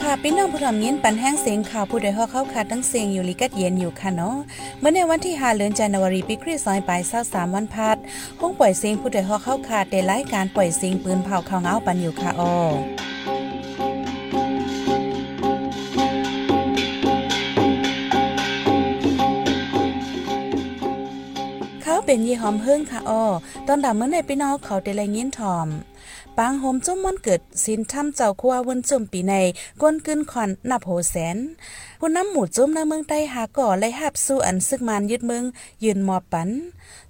ค่ะพี่น้องผู้ทำยินปันแห้งเสียงข่าวผู้ใดฮอเข้าขาดทั้งเสียงอยู่ลิกัดเย็นอยู่ค่ะเนาะเมื่อในวันที่5เดือนจันวารีปีคริสต์ศักราช23วันพัดห้องปล่อยเสียงผู้ใดฮอเข้าขาดได้รายการปล่อยเสียงปืนเผาข่าวเงาปันอยู่ค่ะอ๋อเขาเป็นยี่หอมเฮิ่งค่ะอ้อตอนดับเมื่อในพี่น้องเขาได้ไรเงี้ยนทอม ปางโฮมจุ้มมันเกิดสินทำเจ้าคัววันจุ่มปีในก้นกึนขอนนับโหแสนผู้นำหมู่จุ้มในเมืองใต้หาก่อไล่หับสู้อันซึกมันยึดเมืองยืนหมอบปัน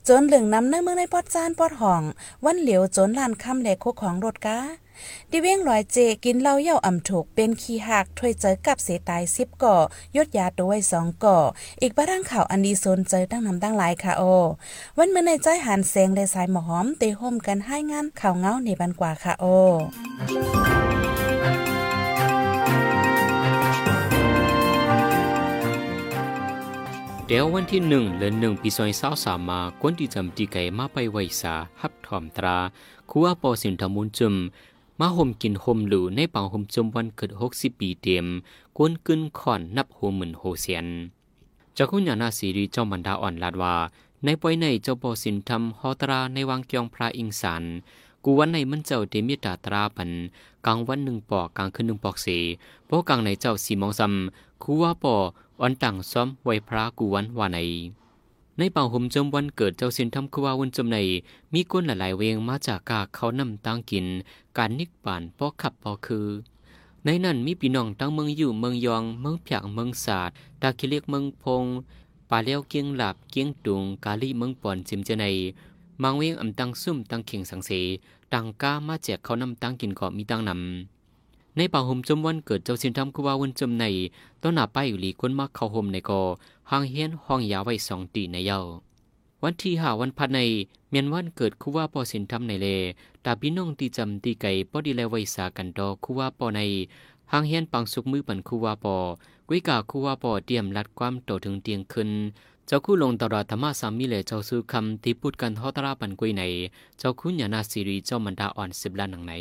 จนเหลืองน้ำในเมืองในปอดจานปอดห่อง วันเหลียวจนลานคำแหลกโคของรถกา ดิเว้งลอยเจกินเหล้าเย่าอ่ำถูกเป็นขี้หักถ้วยเจอกับเสตายสิบก่อยดยาตัวไว้สองก่อ อีกบ้านข่าวอันดีโซนเจอตั้งนำตั้งหลายค่ะโอ วันเมื่อในใจหันแสงและสายหมอมเตะห่มกันให้งานข่าวเงาในบันกว่าค่ะโอเดี๋ยววันที่หนึ่งเดือนหนึ่งปีซอยเศร้าสามมาควนที่จำตีไก่มาไปไวสาฮับถอมตรา คัวปอสินทมุนจุม มาห่มกินห่มหลูในปังห่มจมวันเกิดหกสิบปีเต็มกวนกึนขอนนับโหหมื่นโหเสียนจ้าคุณญาณาสีรีเจ้ามันดาอ่อนลาดว่าในปอยในเจ้าปอสินทำฮอตราในวังเกียงพระอิงสันกูวันในมันเจ้าเดมิตาตราปันกลางวันหนึ่งปอกกลางคืนหนึ่งปอกสีเพราะกลางในเจ้าสีมองซ้ำคูว่าปออันต่างซ้อมไวพระกูวันว่าใน ในเป่าห่มจมวันเกิดเจ้าสินทำคือว่าวันจมใน มีก้นหลายๆเวงมาจากกาเขานำตังกิน การนิกปานปอขับปอคือ ในนั้นมีพี่น้องตั้งเมืองอยู่เมืองยองเมืองเพียงเมืองศาสตร์ตาคิเลียกเมืองพงป่าเลี้ยวเกียงหลับเกียงตุงกาลีเมืองปอนจิมเจในมังเวงอำตังซุ่มตังเข่งสังเสตังก้ามาแจกเขานำตังกินก็มีตังนำ ในป่าห่มจมวันเกิดเจ้าสินทำคือว่าวันจมในต้นหน้าป้ายอยู่หลีคนมาเข้าห่มในกอห้างเฮียนห้องยาไว้สองตีในเย้าวันที่หาวันพัดในเมียนวันเกิดคู่ว่าปอสินทำในเลตาพี่น้องตีจำตีไก่ปอดีแลไว้สากันดอคู่ว่าปอในห้างเฮียนปังสุกมือปันคู่ว่าปอกุ้ยกาคู่ว่าปอเตรียมรัดความโตถึงเตียงขึ้นเจ้าคู่ลงตลอดธรรมะสามีเลเจ้าซื้อคำที่พูดกันทอตราปันกุยในเจ้าคุณยานาสิริเจ้ามันดาอ่อนสิบล้านหนังใน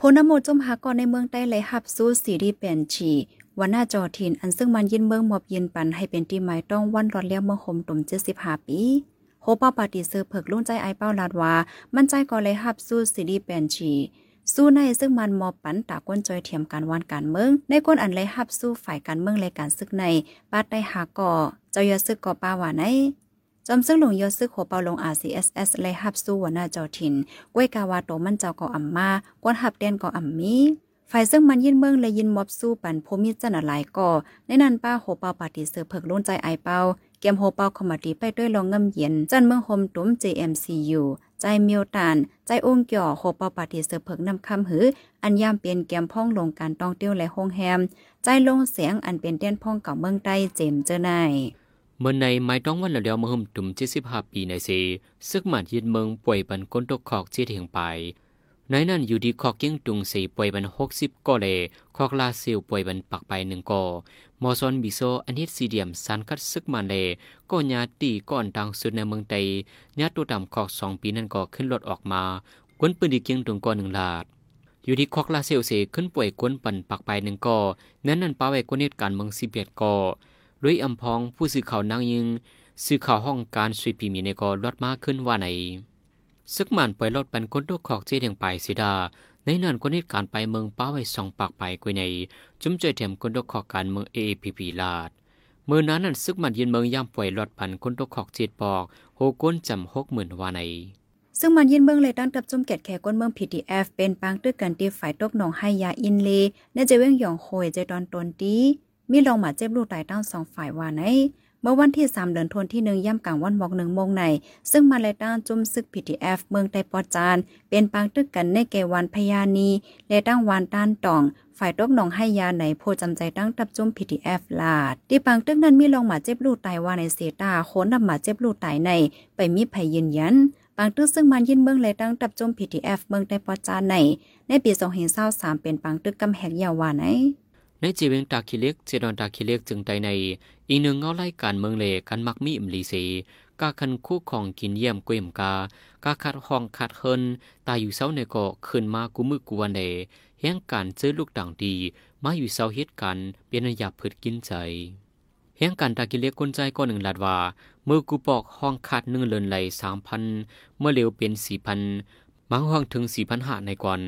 พนโมจมหากรในเมืองใต้เลยหับสู้สีดีเป็นฉีวันหน้าจอทินอันซึ่งมันยินเมืองมอบยินปันให้เป็นที่หมายต้องวันรอดเลี้ยงเมืองหมตุ่มเจ็ดสิบห้าปีโฮป้าปาติเซอเผิกลุ่นใจไอเป้าลาดว่ามันใจก่อเลยหับสู้สีดีเป็นฉีสู้ในซึ่งมันมอบปันตาก้นจอยเทียมการวันการเมือง ในก้นอันเลยหับสู้ฝ่ายการเมืองรายการซึกในปาดได้หาก่อเจ้ายอซึกก่อป้าว่าไหน จอมซึ่งหลงยอซึกหัวเปาลง RCSS เลยหับสู้วันหน้าจอทินก้วยกาวาโตมันเจ้าก่ออัมมาก้นหับเด่นก่ออัมมีฝ่ายซึ่งมันยินเมืองเลยยินมอบสู้ปันพมิจันหลายก่อในนั้นป้าโหเปาปาติเสือเผิกล้นใจไอเปาเกมโฮเปาคอมมดีไปด้วยลองเงิมเย็น จันเมืองโฮมตุ้ม JMCU ใจเมียวตาน ใจองเกี่ยวโฮเปาปาติเสือเผิกนำคำหือ อันยามเปลี่ยนแกมพ่องลงการตองเตี้ยวและโฮงแฮม ใจลงเสียงอันเป็นเต้นพ่องเก่าเมืองใต้เจมเจอไน เมื่อในไม่ต้องวันละเดียวมาหุ่มตุ่มเจ็ดสิบห้าปีในเซซึกหมันยินเมืองป่วยบันก้นตกขอกเจียเถียงไปในนั้นอยู่ดีคอกยิ่งตุงสีป่วยบันหกสิบก็เลยคอกลาซิลป่วยบันปักไปหนึ่งกอมอซอนบิโซอันฮิตซีเดียมสันคัดซึกมันเลก็ญาตีก่อนดังสุดในเมืองไตญาตัวดำคอกสองปีนั้นก็ขึ้นรถออกมากวนปืนดีเกียงตุงก่อนหนึ่งลาดอยู่ที่คอกลาเซลเซขึ้นป่วยกวนปันปักไปหนึ่งกอนั้นนั้นป้าไว้กวนเหตุการเมืองสิบเอ็ดกอ ด้วยอำพองผู้สื่อข่าวนางยิงสื่อข่าวห้องการสุยปีมีในกอลดมากขึ้นว่าในซึกมันปล่อยรถปันคนตุกขอกเจียงไปสิดา ในนั้นคนเหตุการไปเมืองป้าไว้สองปากไปกุยใน จุ้มใจเถมคนตุกขอกการเมืองเอพีพีลาดเมื่อนั้นนั้นซึกมันยืนเมืองย่ำปล่อยรถปันคนตุกขอกเจียปอกโฮก้นจำหกหมื่นว่าในซึ่งมันยินเมืองเลยตั้งกับจุ่มเกตแขก้นเมือง PTF เป็นปางตื้อกันตีฝ่ายตกหนองให้ยาอินเลในเจเว้งหยองโคยเจตอนตนตี มีลองมาเจ็บลูกตายตั้งสองฝ่ายว่าไหนเมื่อวันที่ 3 เดือนธันวาคมที่หนึ่งย่ำกลางวันบอกหนึ่งโมงใน ซึ่งมาเลต้าจุ่มซึก PTF เมืองไตปอจาน เป็นปางตึกกันในเกวันพยานีและตั้งวันต้านตอง ฝ่ายตกหนองให้ยาในโพจำใจตั้งตับจุ่ม PTF ลาด ที่ปางตึกนั้นมีลงหมาเจ็บลูกตายว่าในเซตาโคนนำมาเจ็บลูกตายใน ไปมีภัยยืนยันปางตึกซึ่งมันยินเมืองและตั้งตับจุ่ม PTF เมืองไตปอจานใน ในปี 2023เป็นปางตึกกำแหกยาวว่าไหน ในจีเวงตาคิเล็กเจดอนตาคิเล็กจึงใจใน อีกหนึ่งเงาไล่การเมืองเลกันมักมีอิมลีเซกาคันคู่ของกินเยี่ยมกวยมกากาคัดห้องคัดเฮินตายอยู่เสาในเกาะขึ้นมากูมือกูวันเดแห่งการเจอลูกต่างดีมาอยู่เสาเหตุการณ์เป็นอยาผืดกินใจแห่งการตากิเล็กคนใจก็หนึ่งลาดว่า มือกูปอกห้องขาดหนึ่งเลินไหลสามพันเมื่อเร็วเป็นสี่พัน มาห้องถึงสี่พันหาในก่อน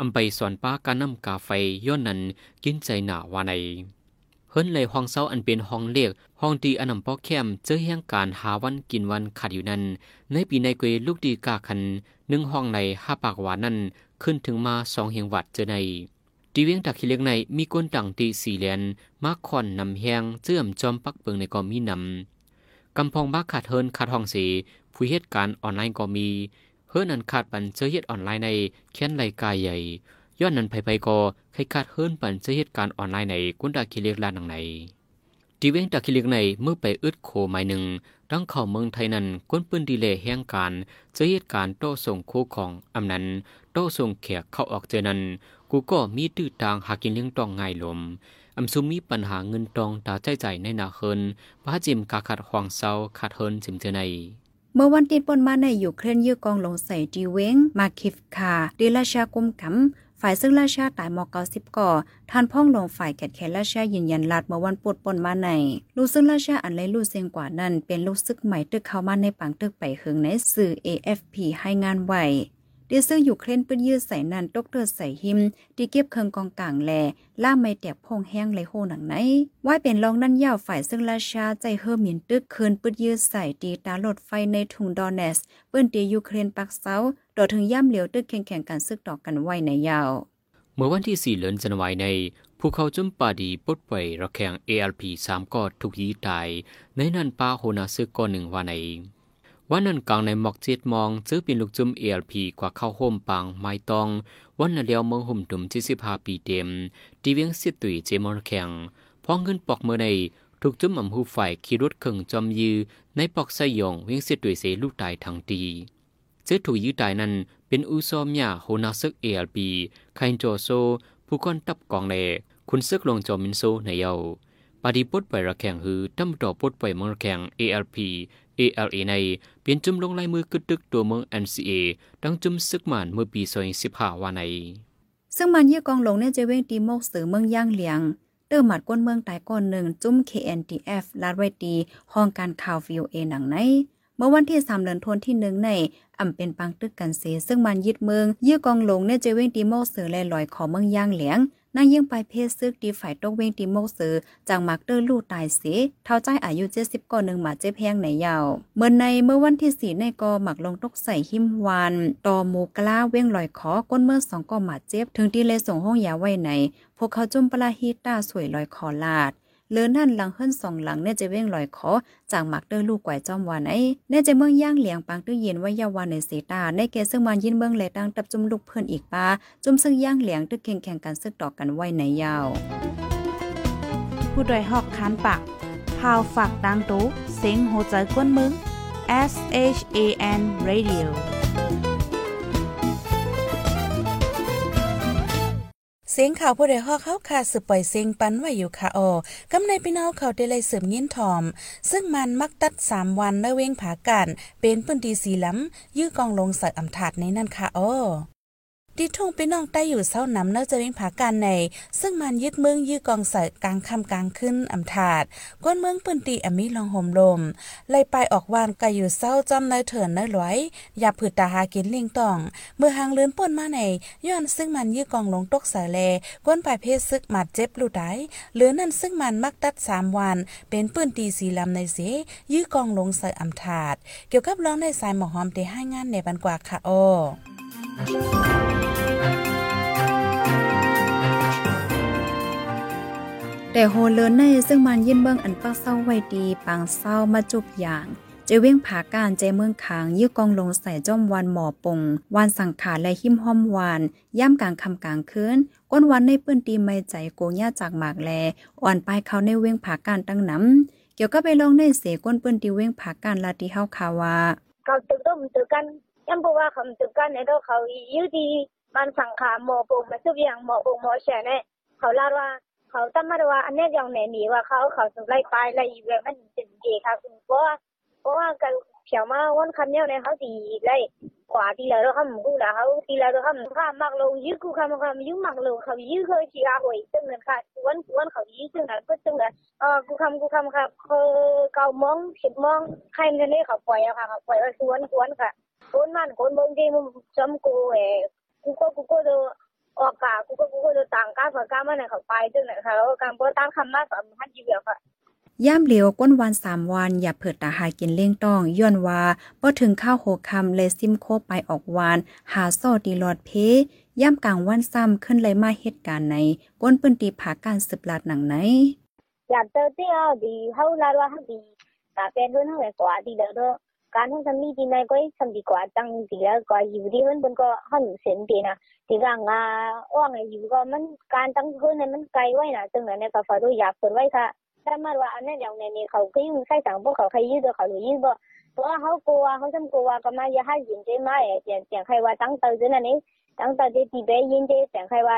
อำไปสอนป้าการนำกาไฟย้อนนั้นกินใจหนาวาในเฮิรนเลยห้องเศร้าอันเป็นห้องเรียกห้องตีอันนำปอกแคมเจอแห่งการหาวันกินวันขัดอยู่นั้น ในปีในเกวลูกดีกาคันหนึ่งห้องในห้าปากหวานนั้นขึ้นถึงมาสองเฮียงวัดเจอในตีเวียงตักขี้เล็กในมีก้นต่างตีสี่เหรียญมาคอนนำแหงเจื่อมจอมปักเปิงในกอมีนำกำพองบ้าขาดเฮินขาดห้องสีผู้เหตุการณ์ออนไลน์ก็มี เฮิรนนั้นขาดปันเจอเหตุออนไลน์ในแค้นไรกายใหญ่ย้อนนันไผๆก็ใครขาดเฮิรนปันเจอเหตุการออนไลน์ในกุนดาขี้เลกลานหนังในตีเวียงตักขี้เลกในเมื่อไปอึดโคหมายหนึ่งดังเข้าเมืองไทยนั้นก้นปืนดีเลแห่งการเจอเหตุการโต้ส่งคู่ของอำนั้นโต้ส่งแขกเข้าออกเจอนั้นกูก็มีตื้อทางหากินเลี้ยงตองง่ายลมอำซุมมีปัญหาเงินตองตาใจใจในนาเฮินพระจิมกาขัดห่วงเศร้าขาดเฮินจิมเจอใน เมื่อวันติดปนมาในอยู่เคลื่อนยื้อกองลงใส่ดีเวงมาคิฟคาดีราชากุมกำฝ่ายซึ่งราชาตายมอเกาสิบก่อท่านพ่องลงฝ่ายแกดแคราชายืนยันลาดเมื่อวันปดปนมาในลูกซึ่งราชาอันไรลูกเซียงกว่านั้นเป็นลูกซึกใหม่ตึกเข้ามาในปังตึกไปเฮืองในสื่อ AFP ให้งานไหว ดีซึ่งอยู่เครนปืนยืดใส่นันตกเตือใส่หิมที่เก็บเคิงกองกลางแลล่าไม่แตกพงแห้งเลโหหนังไหนว่าเป็นรองนั่นยาวฝ่ายซึ่งราชาใจเฮอหมินตึกคืนปืนยืดใส่ตีตาหลดไฟในถุงดอนเนสปืนตียูเครนปักเซาโดดถึงย่ำเหลียวตึกแข่งแข่งกันซึกดอกกันไว้ในยาว เมื่อวันที่สี่เดือนจันวายในภูเขาจุมปาดีปดไประแข่ง ALP สามกอดถูกยีตายในนันปาโหนาซึกก่อนหนึ่งวันใน วันนั้นกลางในหมอกเจ็ดมองซื้อเป็นลูกจุ่มเอลพีกว่าเข้าห่มปังไม้ตอง วันนั้นเลียวเมืองห่มตุ่มที่สิบห้าปีเต็มตีเวียงสิตุยเจมอนแข่งพองเงินปอกเมื่อในถูกจุ่มอ่ำหูไฟขี่รถเข่งจอมยือ ในปอกสยองเวียงสิตุยเสลูกตายทั้งตีเจ้ถูกยื้อตายนั้นเป็นอุซอมยาโฮนาซึกเอลพีไคโจโซ ผู้คนตับกองเลคุณซึกลงจอมินโซในเยาปาดีปดไประแข่งฮือตั้มต่อปดไปมืองแข่ง ALP ALA ในเปลี่ยนจุมลงลายมือกึดตึกตัวเมือง NCA ตั้งจุมซึกมันเมื่อปี2015ว่าใน ซึ่งมันยี่กองลงเนี่ยจเวงตีโมกสือเมืองย่างเหลียงเติมหมัดก้นเมืองตายก้อนหนึ่งจุ้ม KNTF ลาดไว้ตีห้องการข่าว VOA หนังในเมื่อวันที่3เดือนธันวาคมที่หนึ่งในอ่ำเป็นปังตึกกันเสซึ่งมันยึดเมืองยี่กองลงเนี่ยจเวงตีโมกสือแลลอยขอเมืองย่างเหลียง นางยิ่งไปเพศซึกดีฝ่ายตกเวงตีโมกสือจากมักเตอร์ลู่ตายเสียเท่าใจอายุเจ็ดสิบก่อนหนึ่งมาเจ็บแพงไหนยาวเมื่อในเมื่อวันที่สี่ในกอหมักลงตกใส่หิมวานต่อหมูกล้าเว้งลอยคอก้นเมื่อสองก่อหมาเจ็บ ถึงที่เลยส่งห้องยาไว้ไหนพวกเขาจุ่มปลาฮีตาสวยลอยคอลาด เลือนั่นหลังเฮิรนสองหลังเนี่ยจะเว้งลอยคอจากหมักเตอร์ลูกไก่จอมวานไอเนี่ยจะเมืองย่างเหลียงปังตื้อเย็นไว่ายาวานในเสตาในเกซึ่งมันยินเมืองเลยตั้งตับจุ่มลูกเพื่อนอีกปาจุ่มซึ่งย่างเหลียงตึกแข่งแข่งกันซึกดอกกันไว้ในยาว ผู้ดยหอกคานปากพาวฝากดังตู้เซ็งโหใจกวนมึง S H A N Radio เสียงข่าวผู้ใดฮอกเข้าค่ะสืบปล่อยเสียงปันไว้อยู่ค่ะออกำในพี่น้องเขาได้เลยเสริมยินถอม ซึ่งมันมักตัด 3 วันในเว้งผากันเป็นปืนตีสีล้ำยื้อกองลงใส่อำถาดในนั่นค่ะออ ดิทุ่งพี่น้องใต้อยู่เศร้าน้ำเนื้อจะเว้งผาการใน ซึ่งมันยึดเมืองยื้อกองใส่กลางคำกลางขึ้นอำถาด ก้นเมืองปืนตีอมีลองห่มลมไล่ไปออกวานกะอยู่เศร้าจอมในเถินในหลอยอย่าผืดตาหากินลิงตอง เมื่อหางเลือนป่นมาในย้อนซึ่งมันยื้อกองลงตกใส่แลก้นปลายเพศซึกหมัดเจ็บลูได้เหลือนั่นซึ่งมันมักตัดสามวัน เป็นปืนตีสีลำในเสยื้อกองลงใส่อำถาด เกี่ยวกับร้องในสายหมอหอมเตให้งานในบันกว่าค่ะอ้อ แต่โฮเลินในซึ่งมันยินเบิ่งอันปักเศร้าไว้ดีปางเศร้ามาจุบอย่างเจเว้งผาการเจเมืองขางยื้อกองลงใส่จ้อมวันหมอปงวานสังขารและหิมห้อมวาน ย่ำกลางคำกลางคืนก้นวันในปื้นตีไม่ใจโกญ่าจากหมากแล อ่อนปลายเขาในเว้งผาการตั้งน้ำเกี่ยวกับไปลองในเสก้นปื้นตีเว้งผาการลาติเฮาคาวาเขาตึกต้มตึกกันยังบอกว่าเขาตึกกันในเราเขายืดดีมันสังขารหมอปงมาสุบอย่างหมอปงหมอแฉเนี่ยเขาลาว่า เขาตั้งมาว่าอันนี้ยังไหนหนีว่าเขาเขาสุไล่ไปไล่แบบมันจึงเกค่ะคุณเพราะว่าเพราะว่าการเพียวมาวันคันเนี่ยในเขาตีเลยกว่าตีแล้วเขาหมูละเขาตีแล้วเขาข้ามักลงยื้อกูคำคำยื้อมักลงเขายื้อเคยชี้อาหวยซึ่งนั่นค่ะวันวันเขายื้อซึ่งนั่นก็ซึ่งนั่นเออกูคำกูคำค่ะเขาเกามองผิดมองใครมันนี่เขาปล่อยอะค่ะเขาปล่อยว่าสวนสวนค่ะคนมันคนบางทีมันจำกูเอกูก็กูก็จะอ อกกากูก็กูก็จะต่างก้าฝักก้ามันเนี่ยเขาไปซึ่งนั่นค่ะแล้วการโปรตั้งคำมาสามพันยี่เดียวค่ะย่ามเหลียวก้นวันสามวัน อย่าเผิดตาหากินเลี่ยงต้อง ย้อนว่าบ่ถึงข้าวโหคำเลยซิมโคไปออกวาน หาซอดีลอดเพย่ามกลางวันซ้ำขึ้นเลยมาเหตุการณ์ไหนก้นปืนตีผาการสืบลาดหนังไหนอยากเจอที่เอาดีเขาลาว่าดีกาเป็นเรื่องอะไรกว่าดีแล้วก็ การที่ทำนี่ดีในก็ทำดีกว่าตั้งดีแล้วก็อยู่ดีมันบนก็เขาหนูเสียนดีนะทีหลังอ่ะว่างอยู่ก็มันการตั้งขึ้นเนี่ยมันไกลไว้นะจึงนั้นเนี่ยก็ฝากดูอยากเปิดไว้ค่ะถ้ามาว่าอันนี้อย่างนี้เขาก็ยุ่งใส่สังพวกเขาใครยืดเขาหรือยืดบ่เพราะเขากลัวเขาจำกลัวก็มาอย่าให้ยินใจมาเสียงเสียงใครว่าตั้งเตอนั่นนี่ตั้งเตอที่ตีเบยินใจเสียงใครว่า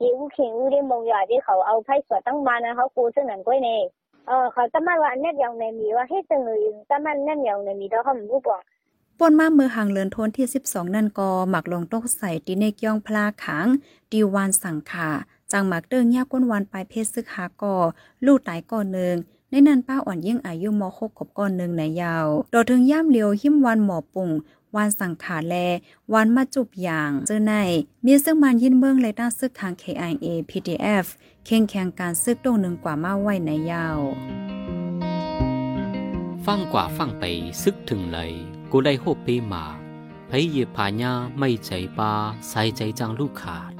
ยี่อู้เข่งอู้ได้มองอยู่ที่เขาเอาไพ่สวดตั้งมานะเขากลัวซึ่งนั้นก็เนี่ยเออเขาจะมาว่าอันนี้อย่ างนี้ว่าให้ตึงเลยจะมันนั่นอย่างนี้แล้วเขาไม่รู้บ่ป่นมาเมื่อหางเลินทนที่ 12 นั่นก็หมักลงโตกใส่ตีเนกย่องพลาขังดีวานสังขาจังหมักเดิงยาก้นวันปลายเพศซึกหาก่อลูกตายก่อนหนึ่งในนั้นป้าอ่อนยิ่งอายุมอหกขบก่อนหนึ่งในยาวโดดถึงย่ามเลียวหิมวันหมอปุ่ง วันสังขาแลวันมาจุบอย่างเจอในมีซึ่งมันยินเบิ้งเลยตั้งซึกทาง KIA PDF เข่งแข่งการซึกโดงหนึ่งกว่ามาไว้ในยาวฟังกว่าฟังไปซึกถึงเลยกูได้โฮปเปมาพยเยพาญาไม่ใจปาใส่ใจจังลูกขาด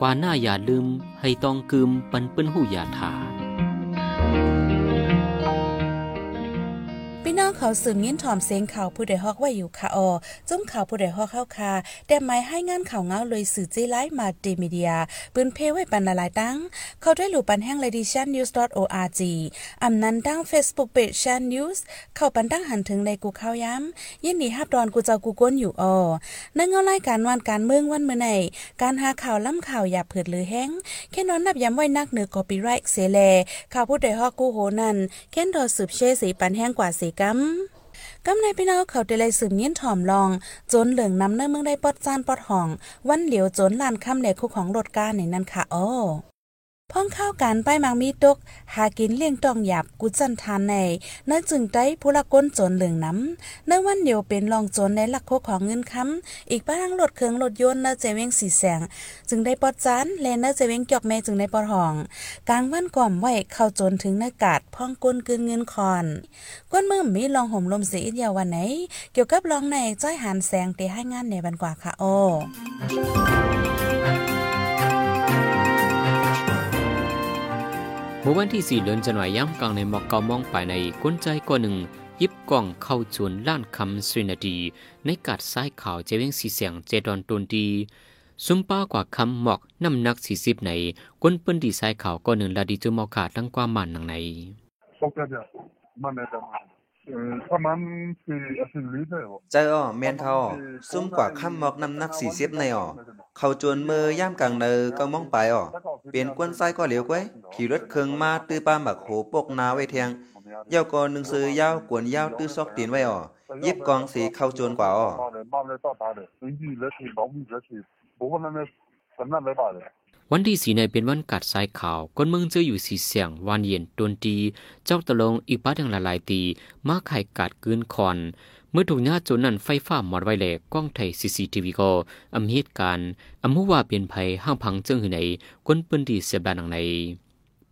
กว่าหน้าอย่าลืม ให้ต้องกึมปันเปิ้นหูอย่าถา เขาสืบยินถ่อมเสียงข่าวผู้ใดฮอกไว้อยู่ค่ะออจุ้มข่าวผู้ใดฮอกเข้าคาแต่หมายให้งานข่าวเงาเลยสื่อเจไลมาเดมีเดียปืนเพไว้ปันละลายตั้ง เขาด้วยหลู่ปันแห้ง ladyshannews.org อำนั้นตั้ง Facebook page shan news เข้าปันตั้งหันถึงในกูเข้าย้ำยินดีฮับดอนกูเจ้ากูก้นอยู่ออนั่งเงารายการวันการเมืองวันเมื่อไหนการหาข่าวล้ำข่าวอย่าเผิดหรือแห้งแค่นอนนับย้ำไว้นักเหนือ copyright เสแลข่าวผู้ใดฮอกกูโหนั่นแค่นดอสืบเชสีปันแห้งกว่าสีกัมกำในพี่น้องเขาได้เลยสืบเงี้ยนถ่อมลอง จนเหลืองน้ำเนื้อเมืองได้ปอดจานปอดห่อง วันเหลียวจนลานค่ำเหล็กคู่ของรถก้าในนั้นค่ะอ้อ พ้องข้าวการไปมังมีตก หากินเลี้ยงตองหยับกุจันทานในเนื้อจึงได้ผู้ละก้นจนเหลืองน้ำเนื้อวันเดียวเป็นรองจนในหลักโคของเงินค้ำอีกบ้างรถเครื่องรถยนต์เนื้อเจเวงสีแสง จึงได้ปอดจานและเนื้อเจเวงจอกแม่จึงได้ปอดห่อง กลางวันก่อมไว้เข้าจนถึงเนื้อกาดพ้องก้นกึนเงินคอนก้นมือมีลองห่มลมสีอิยาวันไหน เกี่ยวกับลองในจ้อยหันแสงเตให้งานในบันกว่าค่ะโอ เมื่อวันที่สี่เดือนจันวาย่ำกลางในมอกเกามองไปในก้นใจก้อนหนึ่ง ยิบกล่องเข้าจวนล้านคำสุนาดี ในกัดซ้ายข่าวเจวิงสีเสียงเจดอนตนดีซุมป้ากว่าคำหมอกน้ำหนักสี่สิบในก้นปืนดีซ้ายข่าวก้อนหนึ่งลาดีจูมอขาดทั้งกว่ามันหนังใน ประมาณ4อาทิตลีได้บ่ใจอ๋อแมนเท่าซุ่มกว่าข้าาหมอกน้ำนักสี่เ40ในอ๋อเขาจวนมือย่ามกลางเนอก็มองไปอ๋อเปลี่ยนก้นไส้ก็เหลียวก้ยขี่รถเครื่องมาตื้อป้าหมักโหปกนาไว้เทียงยาวก็นหนึ่งซื้อยาวกวนยาวตื้อซอกตีนไว้อ๋อยิบกองสีเข้าจวนกว่าอ๋อ วันที่สี่ในเป็นวันกัดสายข่าวก้นเมืองเจออยู่สีเสียงวันเย็นตวนตี เจ้าตะลงอีป้าทั้งหลายตีมาไข่กัดกืนคอน เมื่อถูกญาติโจนั่นไฟฟ้ามอดไว้แหลกกล้องไทยซีซีทีวีก็อำเหตุการณ์อำมุวาเปลี่ยนภัยห้างพังเจิงหือในก้นปืนดีเสียบานหนังใน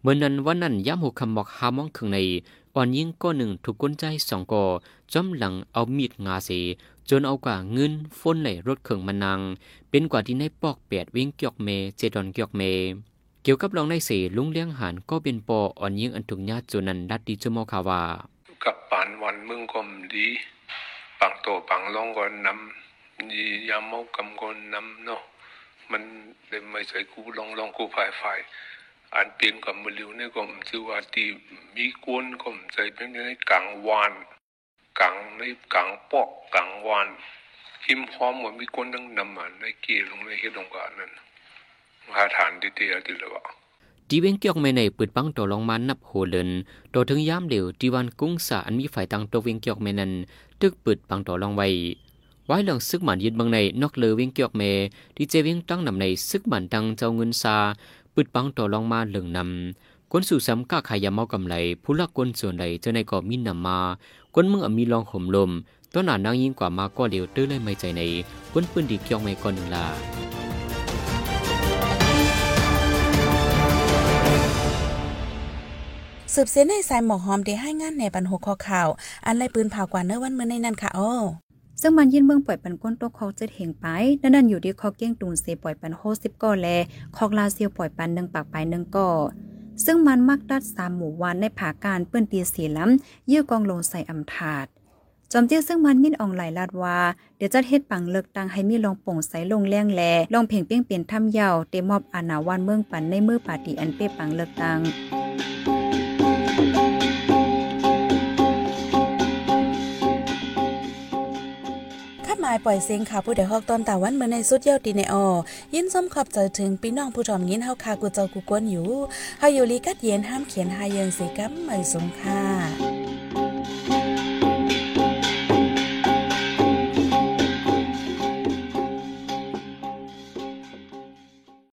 เมื่อนั้นวันนั้นย้ำหกคำบอกหามองขึงในอ่อนยิ่งก้อนหนึ่งถูกก้นใจสองก่อจอมหลังเอามีดงาเส จนเอากว่าเงินฝนไหลรถเข่งมันนางเป็นกว่าที่ในปอกแปดวิ่งเกียกเมเจดอนเกียกเม เกี่ยวกับรองในเสลุงเลี้ยงหันก็เป็นปออ่อนยิงอันถุงญาติจนนั้นดัดดีจมอคาวากับปานวันมึงก็มดีปังโตปังลองก็นำยียามเมากำก็นำเนาะมันเลยไม่ใช่กูลองลองกูฝ่ายฝ่ายอันเปลี่ยนกับมือเร็วเนี่ยก็มชื่อว่าตีมีกวนก็มใจเป็นในกลางวาน กลางในกลางปอกกลางวานหิมพร้อมว่ามีกวนดังนำมันในเกลงในเฮ็ดลงกานั้นหาฐานที่เตียติละวะตีเวงเกียกไม่ในปืดปังตัวลองมานับโหเลินตัวถึงยามเหลวที่วันกุ้งสาอันมีฝ่ายตังตัวเวงเกียกไม่นั้นตึกปืดปังตัวลองไว้ไว้เรื่องซึกหมันยืนบางในนอกเลอเวงเกียกเมที่เจเวงตั้งนำในซึกหมันตังเจ้าเงินซาปืดปังตัวลองมาเหลืองนำ กวนสู่ซ้ำก้าขายาเมากำไรผู้ลักกวนส่วนใดเจอในก่อมินนำมากวนมึงอมีลองห่มลมต้นหนานางยิ่งกว่ามาก็เหลวตื้อเลยไม่ใจในกวนปืนดีเกียกไม่ก่อนหนึ่งลาสืบเสียในสายหมอกหอมได้ให้งานในปันหกคอข่าว อันไรปืนเผากว่าเนื้อวันเมื่อในนั้นค่ะอ้อซึ่งมันยินเมืองปล่อยปันก้นตกคอกเจ็ดเหงไปนั่นนั่นอยู่ที่คอกเกี้ยงตุนเซปล่อยปันโฮสิบก่อแลคอกลาเซียวปล่อยปันหนึ่งปากไปหนึ่งก่อ ซึ่งมันมักดัดสามหมู่วันในผาการเปื้อนตีสีล้ำยื้อกองลงใส่อำถาดจอมเตี้ยซึ่งมันมินอองไหลลาดว่า เดี๋ยวจะเฮ็ดปังเลิกตังให้มีลองโป่งใสลงแรงแลลองเพ่งเปี้ยงเปลี่ยนถ้ำยาวเตมอบอาณาวันเมืองปันในมือปาตีอันเป้ปังเลิกตังาหมายปล่อยเสียงข่าวผู้ใดฮอกตอนตาวันเมื่อในสุดเย้าตีในออยินส้มขอบใจถึงพี่น้องผู้ชอมยินเฮาคากูเจ้ากูกวนอยู่เฮาอยู่ลีกัดเย็นห้ามเขียนหาเยินสีกัมไม่สงค่า